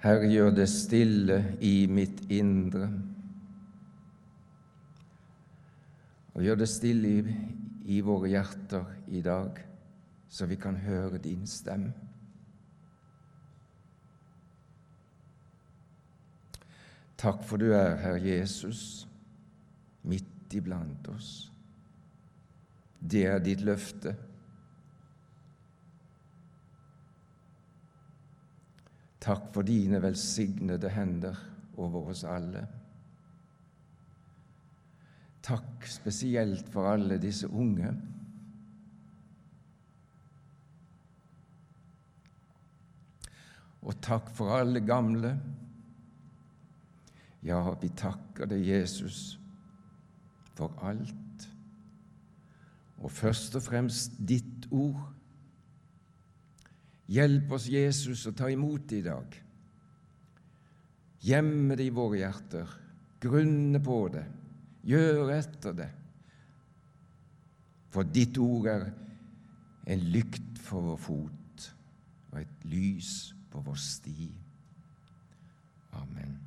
Herre, gjør det stille i mitt indre. Og gjør det stille i, i våre hjerter i dag, så vi kan høre din stemme. Takk for du er, Herre Jesus, midt iblant oss. Det er ditt løfte. Takk for dine velsignede hender over oss alle. Takk spesielt for alle disse unge. Og takk for alle gamle. Ja, vi takker deg, Jesus, for alt, og først og fremst ditt ord. Hjelp oss, Jesus, å ta imot det i dag. Gjemme det i våre hjerter, grunne på det, gjøre etter det. For ditt ord er en lykt for vår fot og et lys på vår sti. Amen.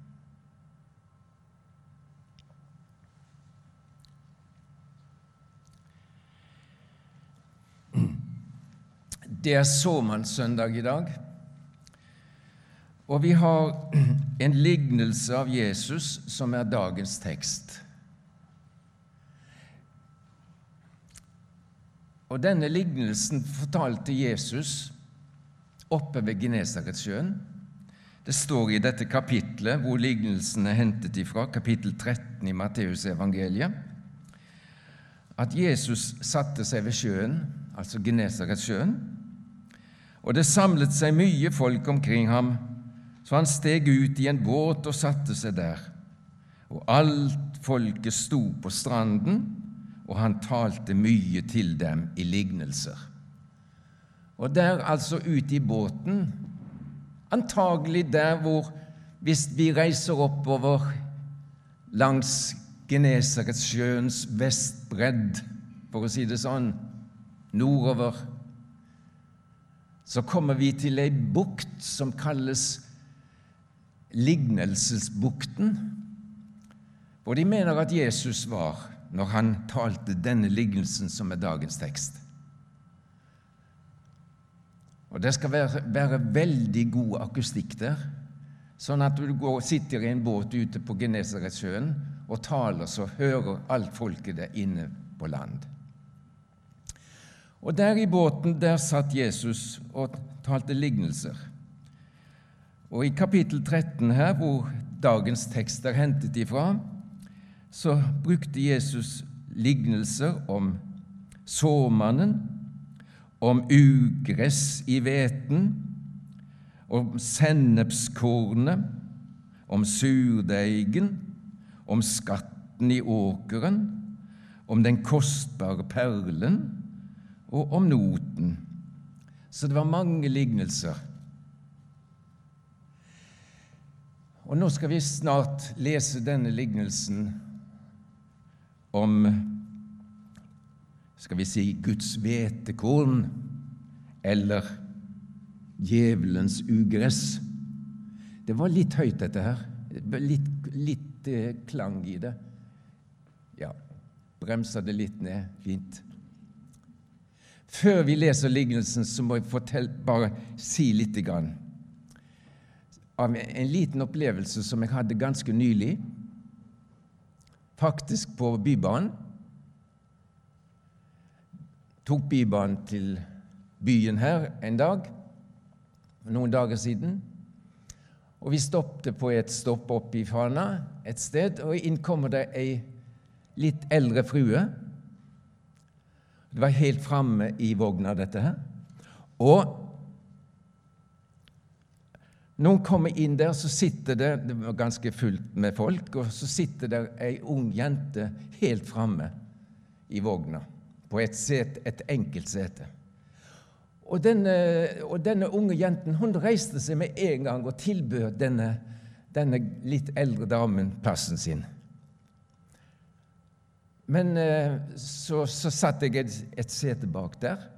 Det er såmannssøndag i dag, og vi har en lignelse av Jesus som er dagens tekst. Og Denne lignelsen fortalte Jesus oppe ved Genesaretsjøen. Det står i dette kapitlet hvor lignelsen er hentet ifra, kapittel 13 i Matteusevangeliet, at Jesus satte seg ved sjøen, altså Genesaretsjøen, og det samlet seg mye folk omkring ham, så han steg ut i en båt og satte seg der. Og alt folket sto på stranden, og han talte mye til dem i lignelser. Og der, altså ute i båten, antagelig der hvor Hvis vi reiser oppover langs Genesaretsjøens vestbredd, for å si det sånn, nordover så kommer vi til ei bukt som kalles Lignelsesbukten, hvor de mener at Jesus var når han talte denne lignelsen som er dagens tekst. Og Det skal være, være veldig god akustikk der, sånn at du går, sitter i en båt ute på Genesaretsjøen og taler, så hører alt folket der inne på land. Og der i båten der satt Jesus og talte lignelser. Og i kapittel 13 her, hvor dagens tekst er hentet ifra, så brukte Jesus lignelser om såmannen, om ugress i hveten, om sennepskornet, om surdeigen, om skatten i åkeren, om den kostbare perlen, og om noten. Så det var mange lignelser. Og nå skal vi snart lese denne lignelsen om skal vi si Guds hvetekorn eller djevelens ugress. Det var litt høyt, dette her. Litt, litt eh, klang i det. Ja, bremsa det litt ned. Fint. Før vi leser lignelsen, så må jeg fortelle, bare si litt grann av en liten opplevelse som jeg hadde ganske nylig, faktisk på Bybanen. Tok Bybanen til byen her en dag, noen dager siden. Og vi stoppet på et stopp oppe i Fana et sted, og inn kommer det ei litt eldre frue det var helt framme i vogna, dette her. Og hun kommer inn der, så sitter det det var ganske fullt med folk, og så sitter det ei ung jente helt framme i vogna, på et, set, et enkelt sete. Og denne, og denne, unge jenten hun reiste seg med en gang og tilbød denne, denne litt eldre damen plassen sin. Men eh, så, så satt jeg et, et sete bak der,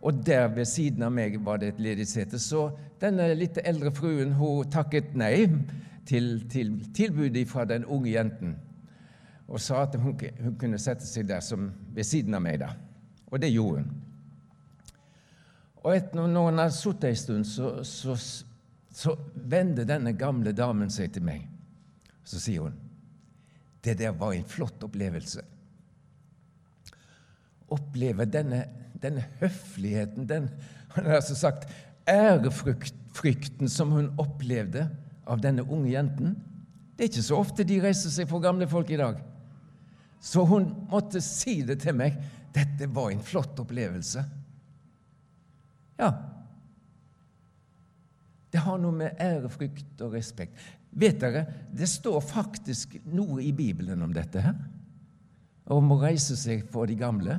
og der ved siden av meg var det et ledig sete. Så denne litt eldre fruen hun takket nei til, til tilbudet fra den unge jenten og sa at hun, hun, kunne sette seg der som ved siden av meg. da. Og det gjorde hun. Og etter når hun hadde sittet en stund, så, så, så vender denne gamle damen seg til meg. Så sier hun det der var en flott opplevelse. Oppleve denne, denne høfligheten, den altså sagt, ærefrykten som hun opplevde av denne unge jenten. Det er ikke så ofte de reiser seg for gamle folk i dag. Så hun måtte si det til meg. Dette var en flott opplevelse. Ja. Det har noe med ærefrykt og respekt Vet dere, det står faktisk noe i Bibelen om dette her. Om å reise seg for de gamle.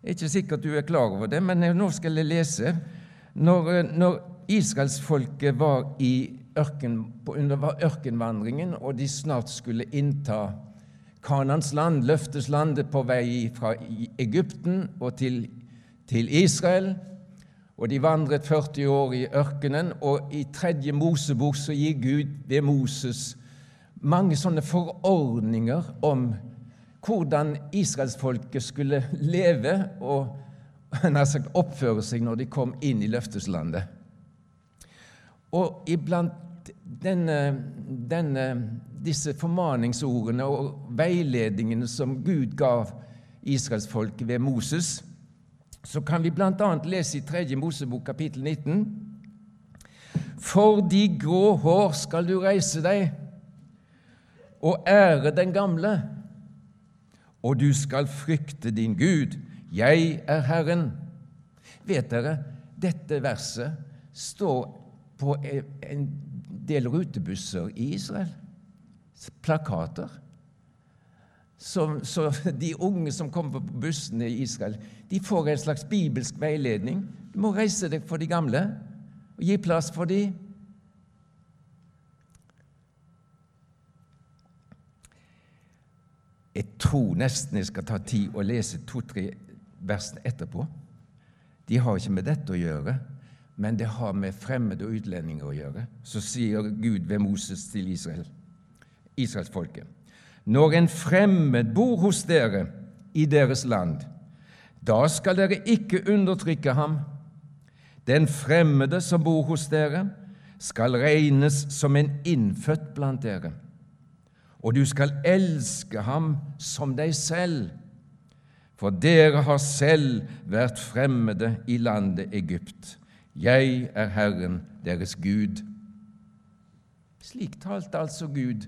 Jeg er ikke sikkert du er klar over det, men nå skal jeg lese. Når, når israelsfolket var i ørken, under ørkenvandringen, og de snart skulle innta Kanans land, løfteslandet, på vei fra Egypten og til, til Israel. Og de vandret 40 år i ørkenen, og i tredje Mosebok så gir Gud ved Moses mange sånne forordninger om hvordan israelsfolket skulle leve og sagt, oppføre seg når de kom inn i løfteslandet. Og iblant denne, denne, disse formaningsordene og veiledningene som Gud gav israelsfolket ved Moses, så kan vi bl.a. lese i 3. Mosebok kapittel 19. For de grå hår skal du reise deg og ære den gamle, og du skal frykte din Gud. Jeg er Herren. Vet dere, dette verset står på en del rutebusser i Israel. Plakater. Så, så, de unge som kommer på bussene i Israel, de får en slags bibelsk veiledning. Du må reise deg for de gamle og gi plass for de. Jeg tror nesten jeg skal ta tid og lese to-tre versene etterpå. De har ikke med dette å gjøre, men det har med fremmede og utlendinger å gjøre. Så sier Gud ved Moses til Israel, israelsfolket. Når en fremmed bor hos dere i deres land, da skal dere ikke undertrykke ham. Den fremmede som bor hos dere, skal regnes som en innfødt blant dere, og du skal elske ham som deg selv, for dere har selv vært fremmede i landet Egypt. Jeg er Herren deres Gud. Slik talte altså Gud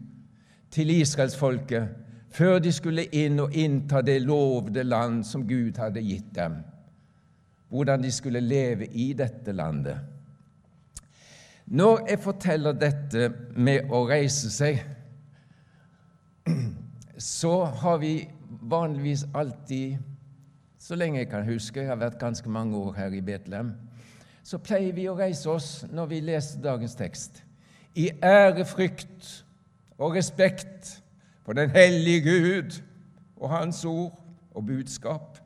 til israelsfolket før de skulle inn og innta det lovde land som Gud hadde gitt dem, hvordan de skulle leve i dette landet. Når jeg forteller dette med å reise seg, så har vi vanligvis alltid, så lenge jeg kan huske, jeg har vært ganske mange år her i Betlehem, så pleier vi å reise oss når vi leser dagens tekst, i ærefrykt og respekt for den hellige Gud og Hans ord og budskap.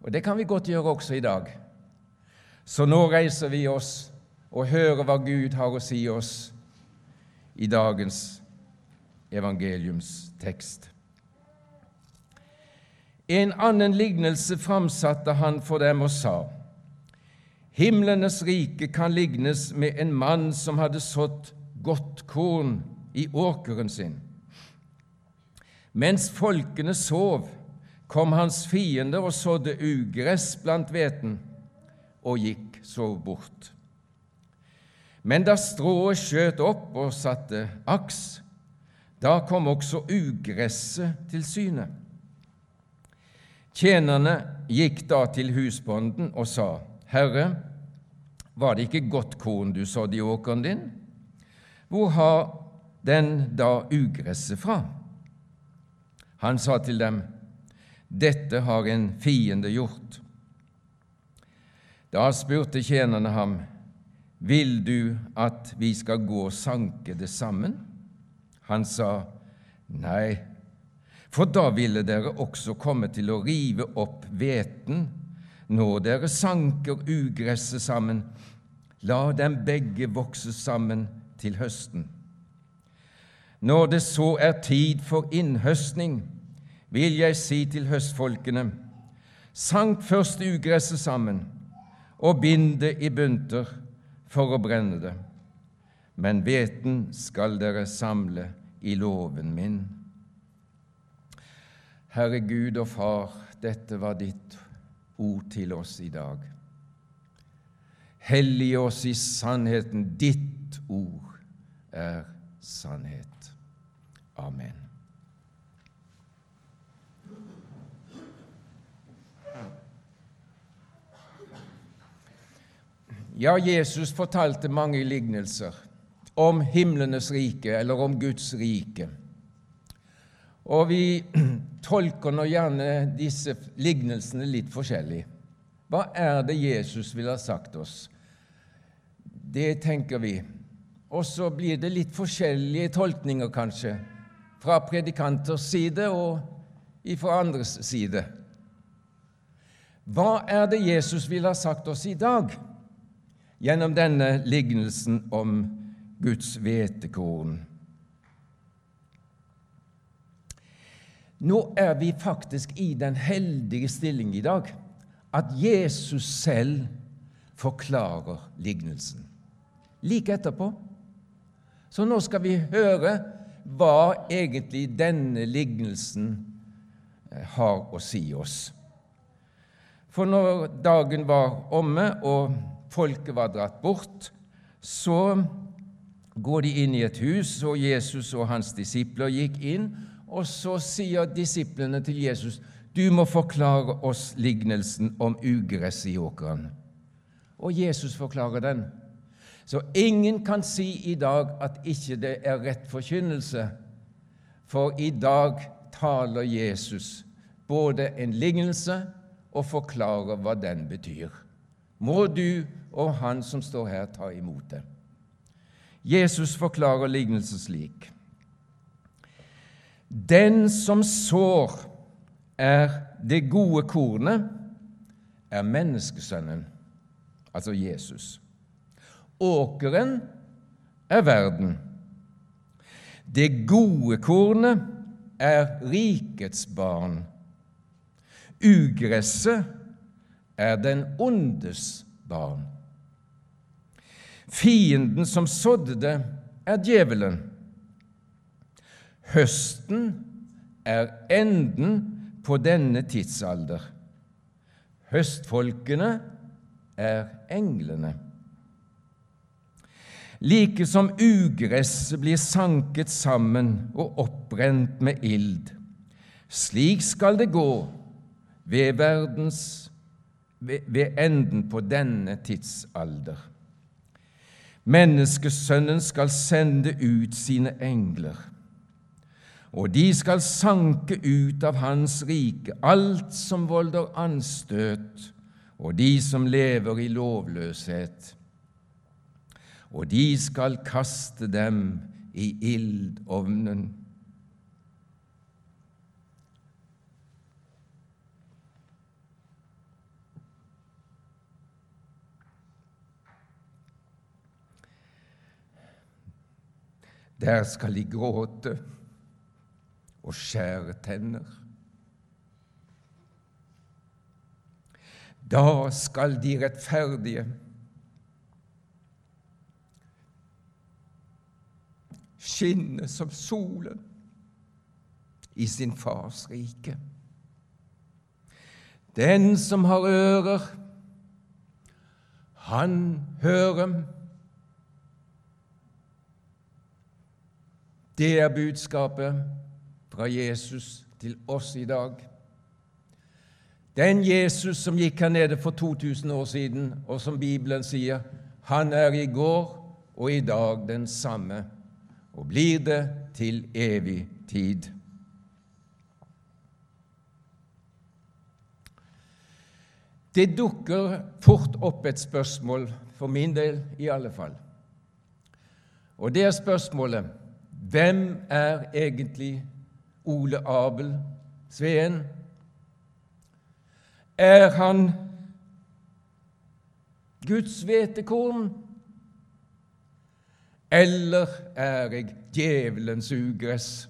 Og Det kan vi godt gjøre også i dag. Så nå reiser vi oss og hører hva Gud har å si oss i dagens evangeliumstekst. En annen lignelse framsatte han for dem og sa:" Himlenes rike kan lignes med en mann som hadde sådd godt korn i åkeren sin. Mens folkene sov, kom hans fiender og sådde ugress blant hveten, og gikk så bort. Men da strået skjøt opp og satte aks, da kom også ugresset til syne. Tjenerne gikk da til husbonden og sa:" Herre, var det ikke godt korn du sådde i åkeren din? Hvor har den da ugresset fra? Han sa til dem, Dette har en fiende gjort. Da spurte tjenerne ham, Vil du at vi skal gå og sanke det sammen? Han sa, Nei, For da ville dere også komme til å rive opp hveten når dere sanker ugresset sammen. La dem begge vokse sammen til høsten. Når det så er tid for innhøstning, vil jeg si til høstfolkene:" Sank først ugresset sammen og bind det i bunter for å brenne det. Men hveten skal dere samle i låven min. Herre Gud og Far, dette var ditt ord til oss i dag. Hellige oss i sannheten. Ditt ord er sannhet. Amen. Ja, Jesus fortalte mange lignelser om himlenes rike eller om Guds rike. Og vi tolker nå gjerne disse lignelsene litt forskjellig. Hva er det Jesus ville ha sagt oss? Det tenker vi. Og så blir det litt forskjellige tolkninger, kanskje, fra predikanters side og fra andres side. Hva er det Jesus ville ha sagt oss i dag gjennom denne lignelsen om Guds hvetekorn? Nå er vi faktisk i den heldige stilling i dag at Jesus selv forklarer lignelsen. Like etterpå. Så nå skal vi høre hva egentlig denne lignelsen eh, har å si oss. For når dagen var omme og folket var dratt bort, så går de inn i et hus, og Jesus og hans disipler gikk inn og så sier disiplene til Jesus, 'Du må forklare oss lignelsen om ugress i åkeren.' Og Jesus forklarer den. Så ingen kan si i dag at ikke det er rett forkynnelse, for i dag taler Jesus både en lignelse og forklarer hva den betyr. Må du og han som står her, ta imot det. Jesus forklarer lignelsen slik. Den som sår, er det gode kornet, er menneskesønnen, altså Jesus. Åkeren er verden. Det gode kornet er rikets barn. Ugresset er den ondes barn. Fienden som sådde det, er djevelen. Høsten er enden på denne tidsalder. Høstfolkene er englene. Like som ugresset blir sanket sammen og oppbrent med ild, slik skal det gå ved, verdens, ved, ved enden på denne tidsalder. Menneskesønnen skal sende ut sine engler og de skal sanke ut av hans rike alt som volder anstøt, og de som lever i lovløshet. Og de skal kaste dem i ildovnen. Der skal de gråte og skjære tenner. Da skal de rettferdige skinne som solen i sin fars rike. Den som har ører, han hører. Det er budskapet fra Jesus til oss i dag. Den Jesus som gikk her nede for 2000 år siden, og som Bibelen sier, han er i går og i dag den samme, og blir det til evig tid. Det dukker fort opp et spørsmål, for min del i alle fall. Og det er spørsmålet hvem er egentlig Ole Abel Sveen? Er han Guds hvetekorn? Eller er jeg djevelens ugress?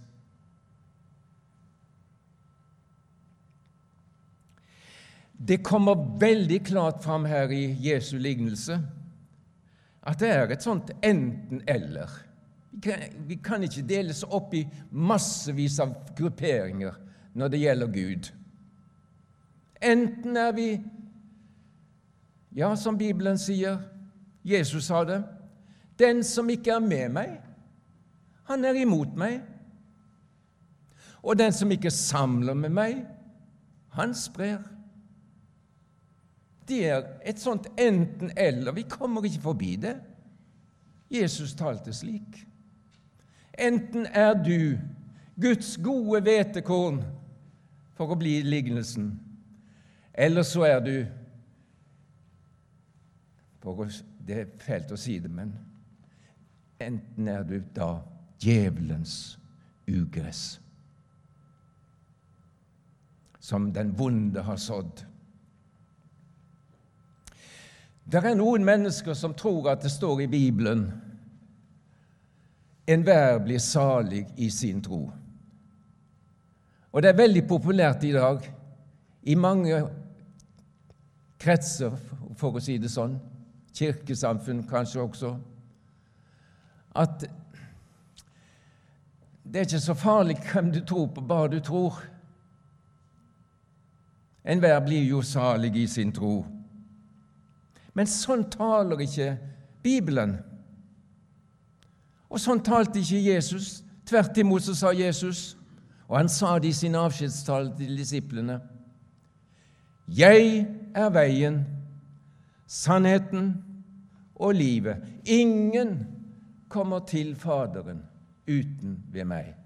Det kommer veldig klart fram her i Jesu lignelse at det er et sånt enten-eller. Vi, kan, ikke deles opp i massevis av grupperinger når det gjelder Gud. Enten er vi, ja, som Bibelen sier, Jesus sa det, den som ikke er med meg, han er imot meg. Og den som ikke samler med meg, han sprer. Det er et sånt enten-eller. Vi kommer ikke forbi det. Jesus talte slik. Enten er du Guds gode hvetekorn, for å bli lignelsen, eller så er du Det er fælt å si det, men enten er du da djevelens ugress, som den vonde har sådd. Det er noen mennesker som tror at det står i Bibelen enhver blir salig i sin tro. Og det er veldig populært i dag i mange kretser, for å si det sånn, kirkesamfunn kanskje også, at det er ikke så farlig hvem du tror på, bare du tror. Enhver blir jo salig i sin tro. Men sånn taler ikke Bibelen. Og sånn talte ikke Jesus. Tvert imot så sa Jesus, og han sa det i sin avskjedstale til disiplene Jeg er veien, sannheten og livet. Ingen kommer til Faderen uten ved meg.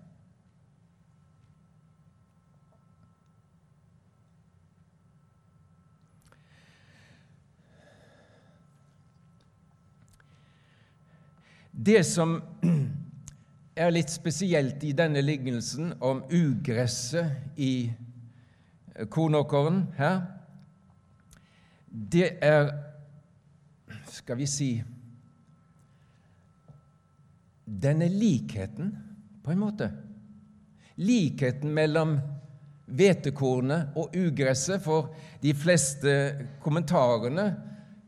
Det som er litt spesielt i denne lignelsen om ugresset i kornåkeren her, det er Skal vi si Denne likheten, på en måte. Likheten mellom hvetekornet og ugresset, for de fleste kommentarene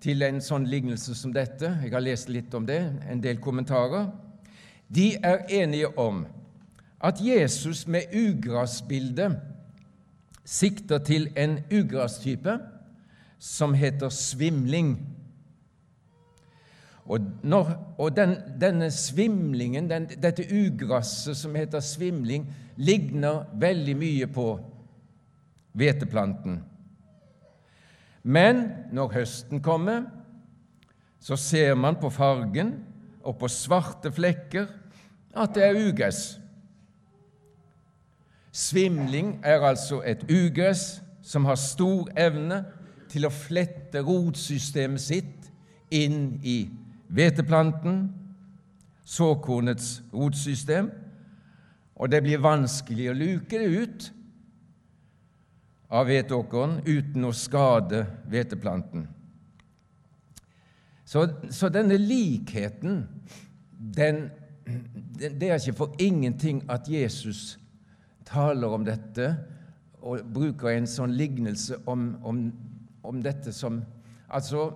til en sånn lignelse som dette, jeg har lest litt om det, en del kommentarer, de er enige om at Jesus med ugrasbildet sikter til en ugrastype som heter svimling. Og, når, og den, denne svimlingen, den, dette ugrasset som heter svimling, ligner veldig mye på hveteplanten. Men når høsten kommer, så ser man på fargen og på svarte flekker at det er ugress. Svimling er altså et ugress som har stor evne til å flette rotsystemet sitt inn i hveteplanten, såkornets rotsystem, og det blir vanskelig å luke det ut av hveteåkeren uten å skade hveteplanten. Så, så, denne likheten, den, det er ikke for ingenting at Jesus taler om dette og bruker en sånn lignelse om, om, om dette som Altså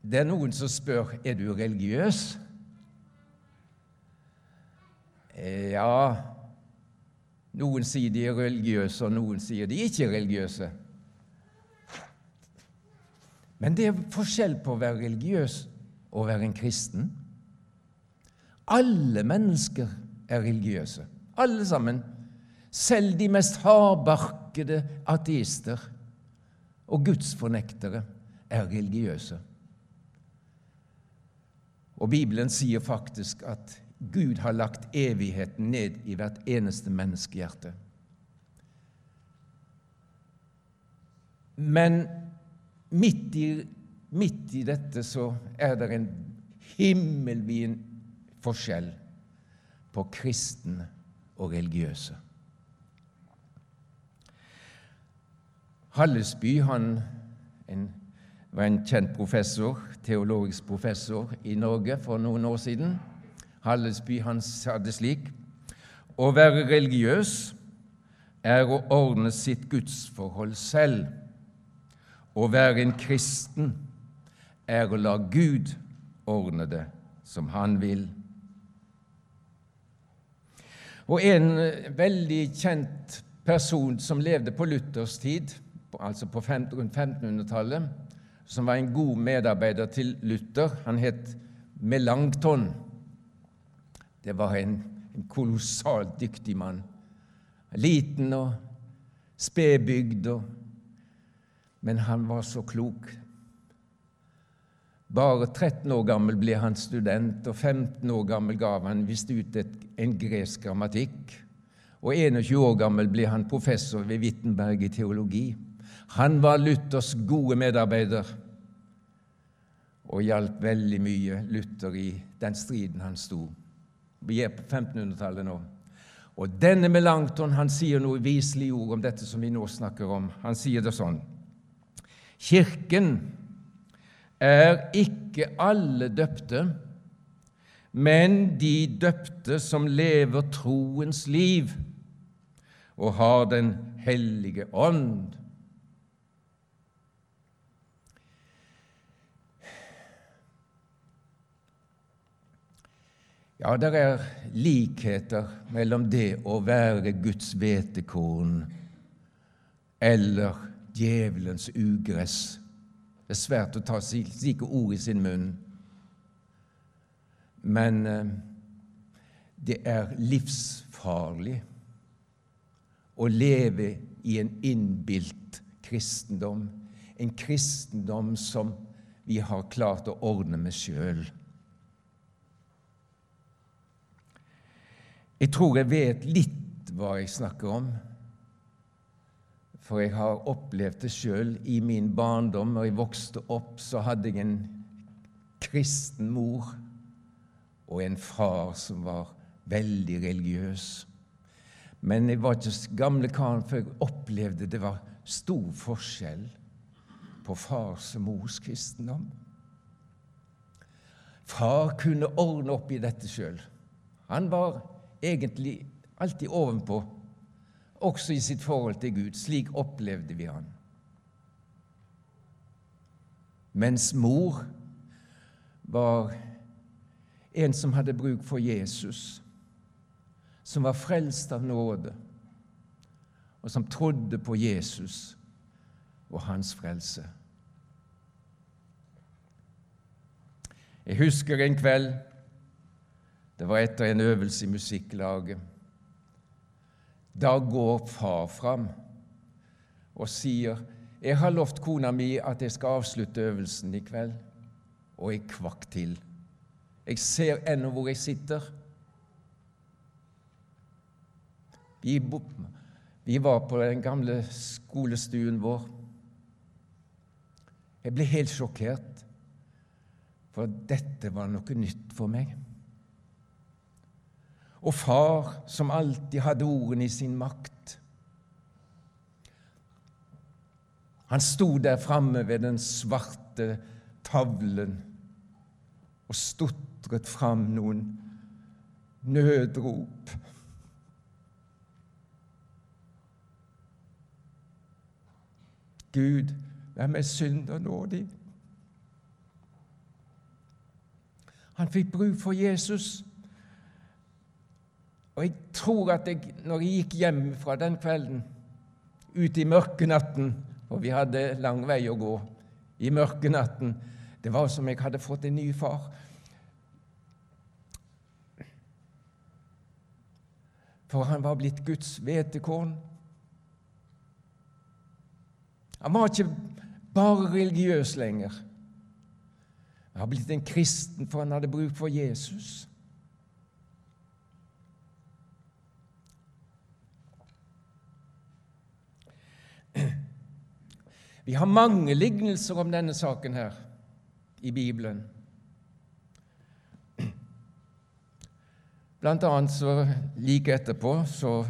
Det er noen som spør er du religiøs. Ja, noen sier de er religiøse, og noen sier de ikke er religiøse. Men det er forskjell på å være religiøs og å være en kristen. Alle mennesker er religiøse. Alle sammen. Selv de mest hardbarkede ateister og gudsfornektere er religiøse. Og Bibelen sier faktisk at Gud har lagt evigheten ned i hvert eneste menneskehjerte. Men midt i, midt i dette så er det en himmelvid forskjell på kristne og religiøse. Hallesby han en, var en kjent professor, teologisk professor i Norge for noen år siden. Hallesby han sa det slik Å være religiøs er å ordne sitt gudsforhold selv. Å være en kristen er å la Gud ordne det som han vil. Og en veldig kjent person som levde på Luthers tid, altså på rundt 1500-tallet, som var en god medarbeider til Luther, han het Melanchthon. Det var en, en kolossalt dyktig mann. Liten og spedbygd, men han var så klok. Bare 13 år gammel ble han student, og 15 år gammel gav han visst ut et, en gresk grammatikk. Og 21 år gammel ble han professor ved Wittenberg i teologi. Han var Luthers gode medarbeider og hjalp veldig mye Luther i den striden han sto. Vi er på 1500-tallet nå. Og denne Melanchthon han sier noe viselig ord om dette som vi nå snakker om. Han sier det sånn Kirken er ikke alle døpte, men de døpte som lever troens liv og har Den hellige ånd. Ja, det er likheter mellom det å være Guds hvetekorn eller djevelens ugress. Det er svært å ta slike ord i sin munn. Men eh, det er livsfarlig å leve i en innbilt kristendom, en kristendom som vi har klart å ordne med sjøl. Jeg tror jeg vet litt hva jeg snakker om, for jeg har opplevd det sjøl i min barndom. Når jeg vokste opp, så hadde jeg en kristen mor og en far som var veldig religiøs. Men jeg var ikke gamle karen før jeg opplevde det var stor forskjell på fars og mors kristendom. Far kunne ordne opp i dette sjøl. Han var egentlig alltid ovenpå, også i sitt forhold til Gud. Slik opplevde vi han. Mens mor var en som hadde bruk for Jesus, som var frelst av nåde, og som trodde på Jesus og hans frelse. Jeg husker en kveld det var etter en øvelse i musikklaget. Da går far fram og sier, 'Jeg har lovt kona mi at jeg skal avslutte øvelsen i kveld.' Og jeg kvakk til. Jeg ser ennå hvor jeg sitter. Vi, vi var på den gamle skolestuen vår. Jeg ble helt sjokkert, for dette var noe nytt for meg og far som alltid hadde ordene i sin makt. Han sto der framme ved den svarte tavlen og stotret fram noen nødrop. Gud, vær meg synder nådig. Han fikk bruk for Jesus. Og jeg tror at jeg, når jeg gikk hjem fra den kvelden, ut i mørkenatten Og vi hadde lang vei å gå i mørkenatten Det var som jeg hadde fått en ny far. For han var blitt Guds hvetekorn. Han var ikke bare religiøs lenger. Han var blitt en kristen, for han hadde bruk for Jesus. Vi har mange lignelser om denne saken her i Bibelen. Blant annet så like etterpå så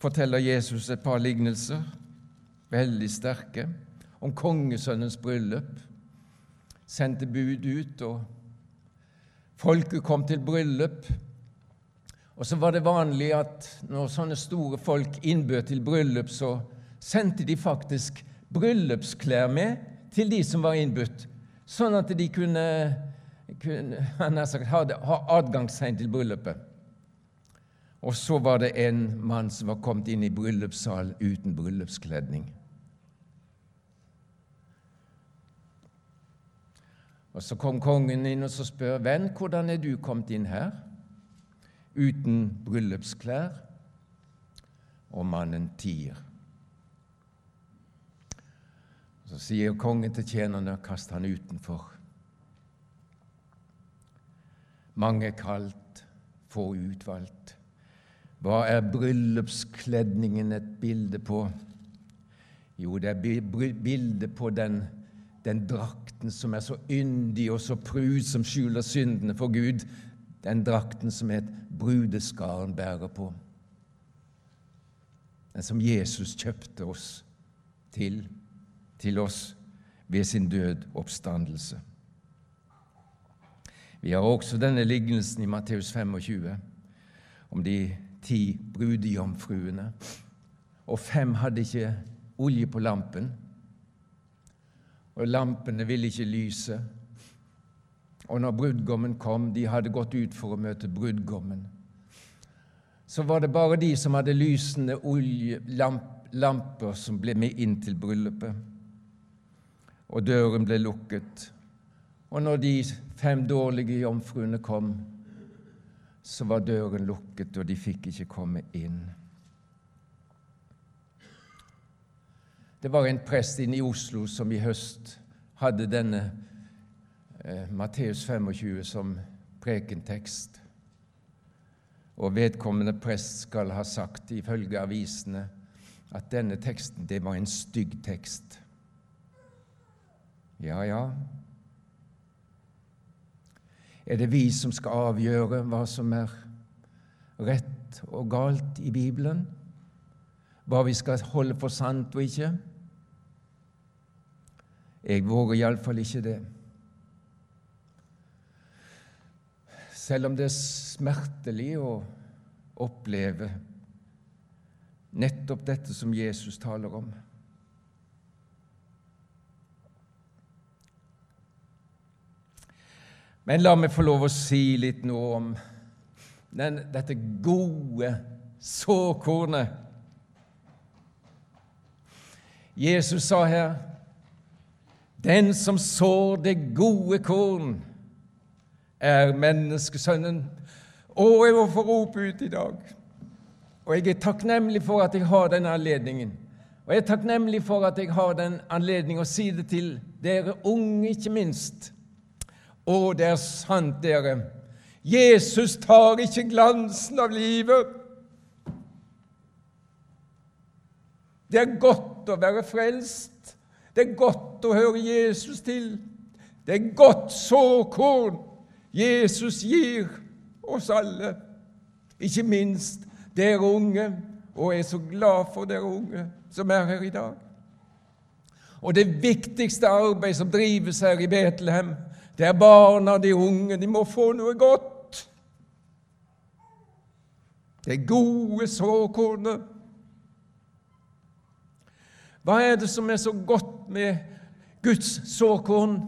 forteller Jesus et par lignelser, veldig sterke, om kongesønnens bryllup. Sendte bud ut, og folket kom til bryllup. Og så var det vanlig at når sånne store folk innbød til bryllup, så sendte de faktisk bryllupsklær med til de som var innbudt, sånn at de kunne, kunne sagt, ha, ha adgangstegn til bryllupet. Og så var det en mann som var kommet inn i bryllupssalen uten bryllupskledning. Og Så kom kongen inn og så spør venn, hvordan er du kommet inn her uten bryllupsklær? Og mannen tier. Så sier kongen til tjenerne, kast han utenfor. Mange er kalt, få utvalgt. Hva er bryllupskledningen et bilde på? Jo, det er bilde på den, den drakten som er så yndig og så prud som skjuler syndene for Gud. Den drakten som et brudeskaren bærer på. Den som Jesus kjøpte oss til, til oss ved sin død oppstandelse. Vi har også denne lignelsen i Matteus 25 om de ti brudejomfruene, og fem hadde ikke olje på lampen. Og lampene ville ikke lyse. Og når brudgommen kom, de hadde gått ut for å møte brudgommen, så var det bare de som hadde lysende oljelamper, som ble med inn til bryllupet. Og døren ble lukket. Og når de fem dårlige jomfruene kom, så var døren lukket, og de fikk ikke komme inn. Det var en prest inne i Oslo som i høst hadde denne eh, Matteus 25 som prekentekst. Og vedkommende prest skal ha sagt, ifølge avisene, at denne teksten det var en stygg tekst. Ja, ja, er det vi som skal avgjøre hva som er rett og galt i Bibelen? Hva vi skal holde for sant og ikke? Jeg våger iallfall ikke det. Selv om det er smertelig å oppleve nettopp dette som Jesus taler om. Men la meg få lov å si litt nå om den, dette gode såkornet. Jesus sa her den som sår det gode korn, er menneskesønnen. Å, jeg må få rope ut i dag. Og jeg er takknemlig for at jeg har denne anledningen. Og jeg er takknemlig for at jeg har den anledningen å si det til dere unge, ikke minst. Og det er sant, dere. Jesus tar ikke glansen av livet. Det er godt å være frelst. Det er godt å høre Jesus til. Det er godt såkorn Jesus gir oss alle, ikke minst dere unge. Og jeg er så glad for dere unge som er her i dag. Og det viktigste arbeid som drives her i Betlehem, det er barna, de unge. De må få noe godt. Det gode såkornet. Hva er det som er så godt med Guds såkorn?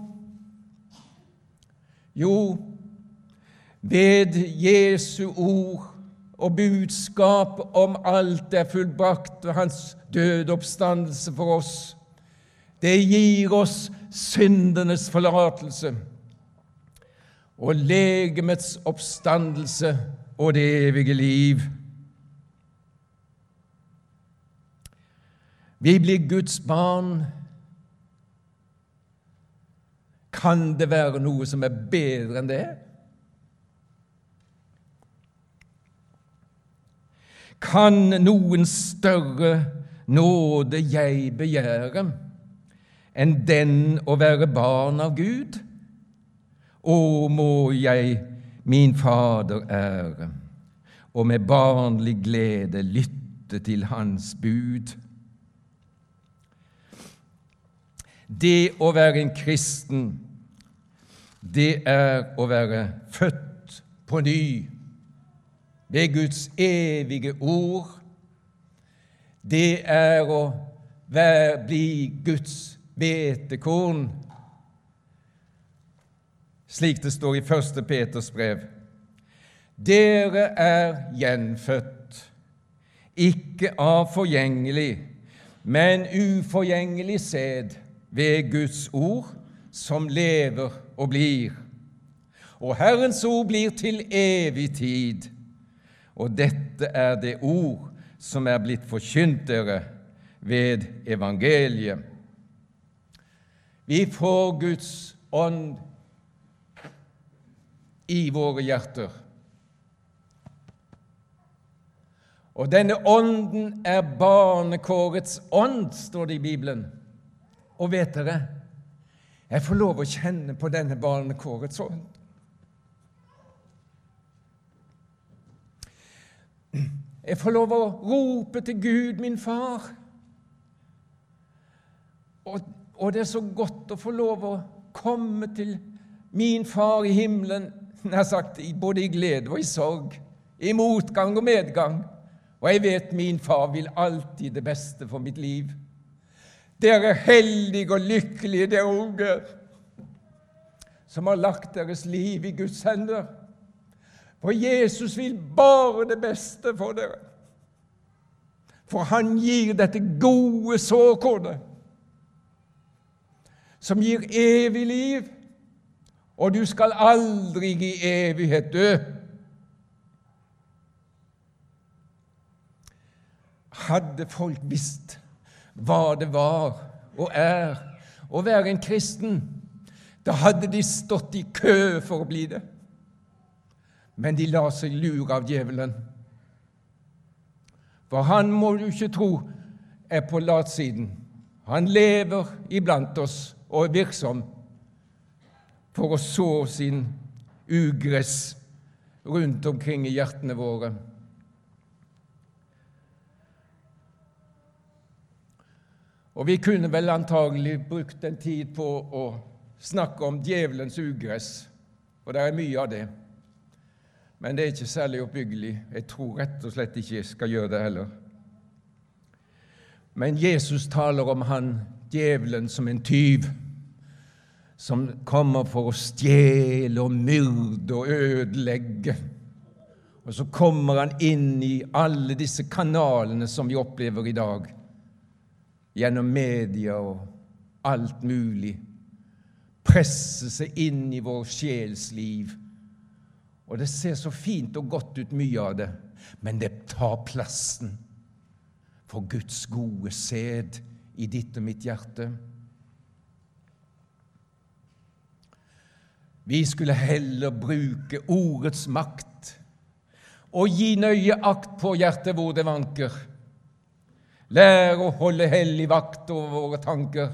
Jo, ved Jesu ord og budskap om alt er fullbrakt ved Hans døde oppstandelse for oss. Det gir oss syndenes forlatelse og legemets oppstandelse og det evige liv. Vi blir Guds barn. Kan det være noe som er bedre enn det? Kan noen større nåde jeg begjære enn den å være barn av Gud? Å, må jeg min Fader ære og med barnlig glede lytte til Hans bud. Det å være en kristen, det er å være født på ny ved Guds evige ord. Det er å være, bli Guds hvetekorn, slik det står i 1. Peters brev. Dere er gjenfødt, ikke av forgjengelig, men uforgjengelig sæd ved Guds ord, som lever og blir. Og Herrens ord blir til evig tid. Og dette er det ord som er blitt forkynt dere ved evangeliet. Vi får Guds ånd i våre hjerter. Og denne ånden er barnekårets ånd, står det i Bibelen. Og vet dere, jeg får lov å kjenne på denne barnekårets ånd. Jeg får lov å rope til Gud, min far. Og, og, det er så godt å få lov å komme til min far i himmelen, nær sagt, både i glede og i sorg, i motgang og medgang. Og jeg vet min far vil alltid det beste for mitt liv. Dere heldige og lykkelige, dere unge, som har lagt deres liv i Guds hender. For Jesus vil bare det beste for dere. For han gir dette gode såkornet, som gir evig liv, og du skal aldri i evighet dø. Hadde folk visst hva det var og er å være en kristen, da hadde de stått i kø for å bli det. Men de la seg lure av djevelen. For han må du ikke tro er på latsiden. Han lever iblant oss og er virksom for å så sin ugress rundt omkring i hjertene våre. Og vi kunne vel antagelig brukt en tid på å snakke om djevelens ugress, og det er mye av det. Men det er ikke særlig oppbyggelig. Jeg tror rett og slett ikke jeg skal gjøre det heller. Men Jesus taler om han djevelen som en tyv, som kommer for å stjele og myrde og ødelegge. Og så kommer han inn i alle disse kanalene som vi opplever i dag gjennom media og alt mulig, Presser seg inn i vår sjelsliv. Og det ser så fint og godt ut, mye av det, men det tar plassen for Guds gode sæd i ditt og mitt hjerte. Vi skulle heller bruke ordets makt og gi nøye akt på hjertet hvor det vanker Lære å holde hellig vakt over våre tanker.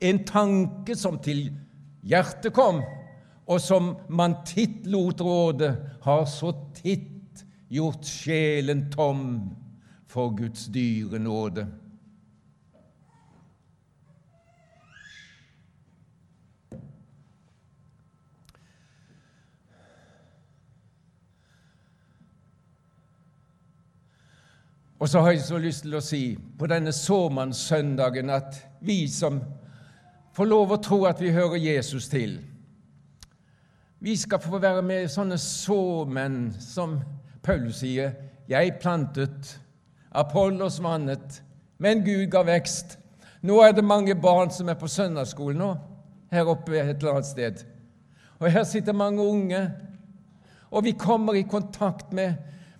En tanke som til hjertet kom, og som man titt lot råde, har så titt gjort sjelen tom for Guds dyre nåde. Og så har jeg så lyst til å si på denne såmannssøndagen at vi som får lov å tro at vi hører Jesus til Vi skal få være med sånne såmenn som Paulus sier 'Jeg plantet, Apollos vannet, men Gud ga vekst'. Nå er det mange barn som er på søndagsskolen nå, her oppe et eller annet sted. Og her sitter mange unge, og vi kommer i kontakt med,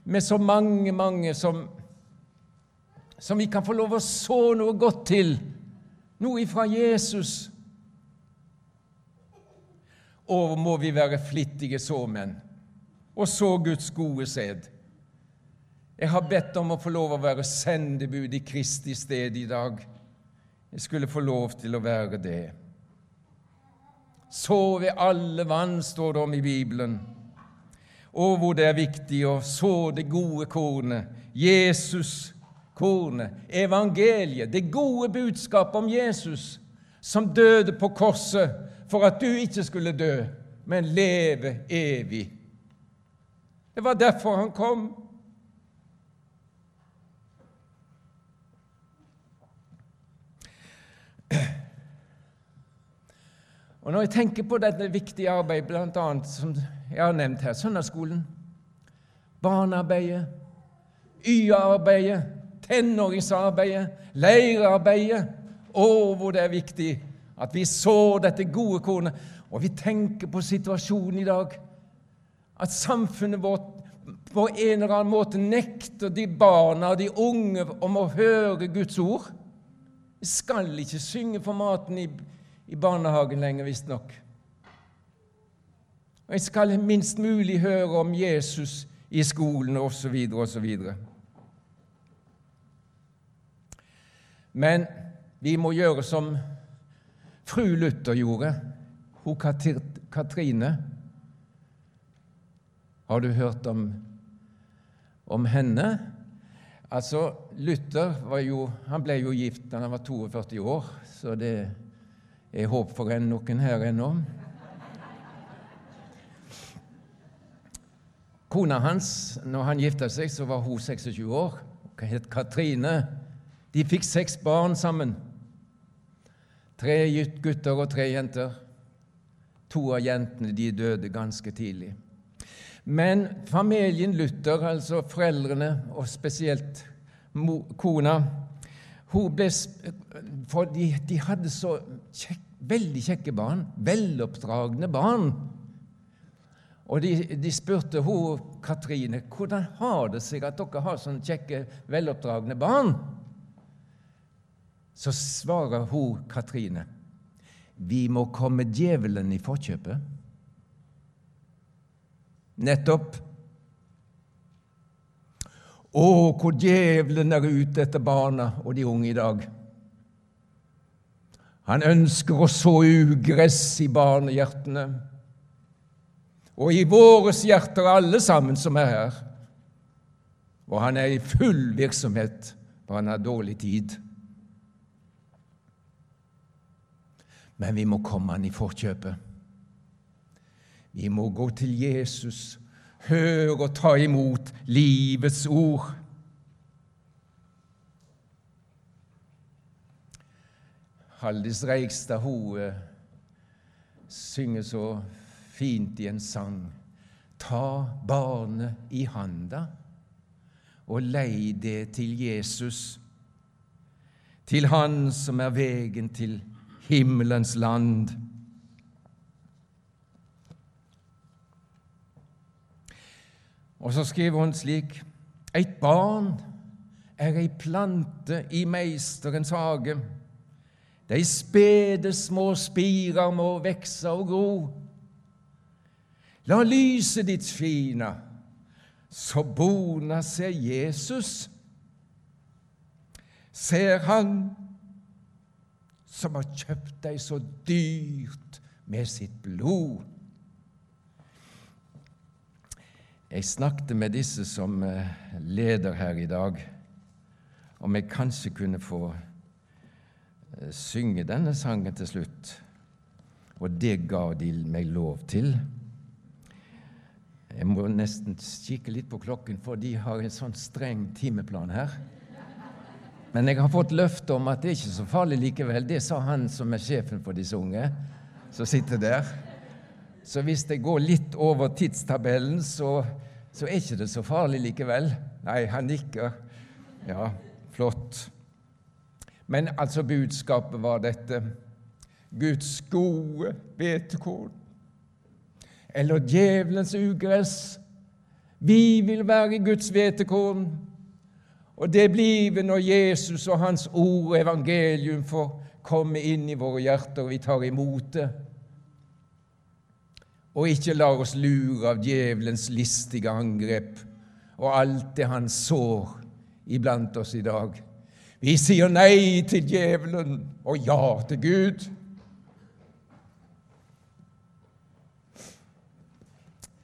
med så mange, mange som som vi kan få lov å så noe godt til, noe ifra Jesus. Og må vi være flittige såmenn og så Guds gode sæd. Jeg har bedt om å få lov å være sendebud i Kristi sted i dag. Jeg skulle få lov til å være det. Så ved alle vann, står det om i Bibelen. Og hvor det er viktig å så det gode kornet, Jesus-kornet, evangeliet, det gode budskapet om Jesus, som døde på korset for at du ikke skulle dø, men leve evig. Det var derfor han kom. Og Når jeg tenker på dette viktige arbeidet, bl.a. som jeg har nevnt her, søndagsskolen, barnearbeidet, YA-arbeidet, tenåringsarbeidet, leirarbeidet Å, hvor det er viktig at vi så dette gode kornet, og vi tenker på situasjonen i dag. At samfunnet vårt på en eller annen måte nekter de barna og de unge om å høre Guds ord. Vi skal ikke synge for maten i, i barnehagen lenger, visstnok. Og jeg skal minst mulig høre om Jesus i skolen osv. osv. Men vi må gjøre som fru Luther gjorde, hun Katrine. Har du hørt om, om henne? Altså, Luther jo, ble jo gift da han var 42 år, så det er håp for noen her ennå. Kona hans, når han gifta seg, så var hun 26 år. Hun het Katrine. De fikk seks barn sammen. Tre gutter og tre jenter. To av jentene de døde ganske tidlig. Men familien Luther, altså foreldrene, og spesielt kona hun ble, for de, de hadde så kjekk, veldig kjekke barn, veloppdragne barn. Og de, de spurte hun, Katrine hvordan har det seg at dere har sånne kjekke, veloppdragne barn. Så svarer hun, Katrine, vi må komme djevelen i forkjøpet. Nettopp. Å, hvor djevelen er ute etter barna og de unge i dag. Han ønsker å så ugress i barnehjertene og i våres hjerter, alle sammen som er her. Og han er i full virksomhet, for han har dårlig tid. Men vi må komme han i forkjøpet. Vi må gå til Jesus, høre og ta imot livets ord. Haldis Reigstad hun eh, synger så fint i en sang. Ta barnet i handa og lei det til Jesus, til Han som er vegen til himmelens land. Og så skriver hun slik Eit barn er ei plante i Meisterens hage. De spede små spirer må vekse og gro. La lyset ditt skine, så bona ser Jesus. Ser Han som har kjøpt deg så dyrt med sitt blod. Jeg snakket med disse som eh, leder her i dag, om jeg kanskje kunne få eh, synge denne sangen til slutt. Og det ga de meg lov til. Jeg må nesten kikke litt på klokken, for de har en sånn streng timeplan her. Men jeg har fått løfte om at det er ikke så farlig likevel. Det sa han som er sjefen for disse unge, som sitter der. Så hvis det går litt over tidstabellen, så, så er ikke det så farlig likevel. Nei, han nikker. Ja, flott. Men altså, budskapet var dette. Guds gode hvetekorn eller djevelens ugress. Vi vil være Guds hvetekorn, og det blir vi når Jesus og Hans ord, og evangelium, får komme inn i våre hjerter, og vi tar imot det. Og ikke lar oss lure av djevelens listige angrep og alt det han sår iblant oss i dag. Vi sier nei til djevelen og ja til Gud.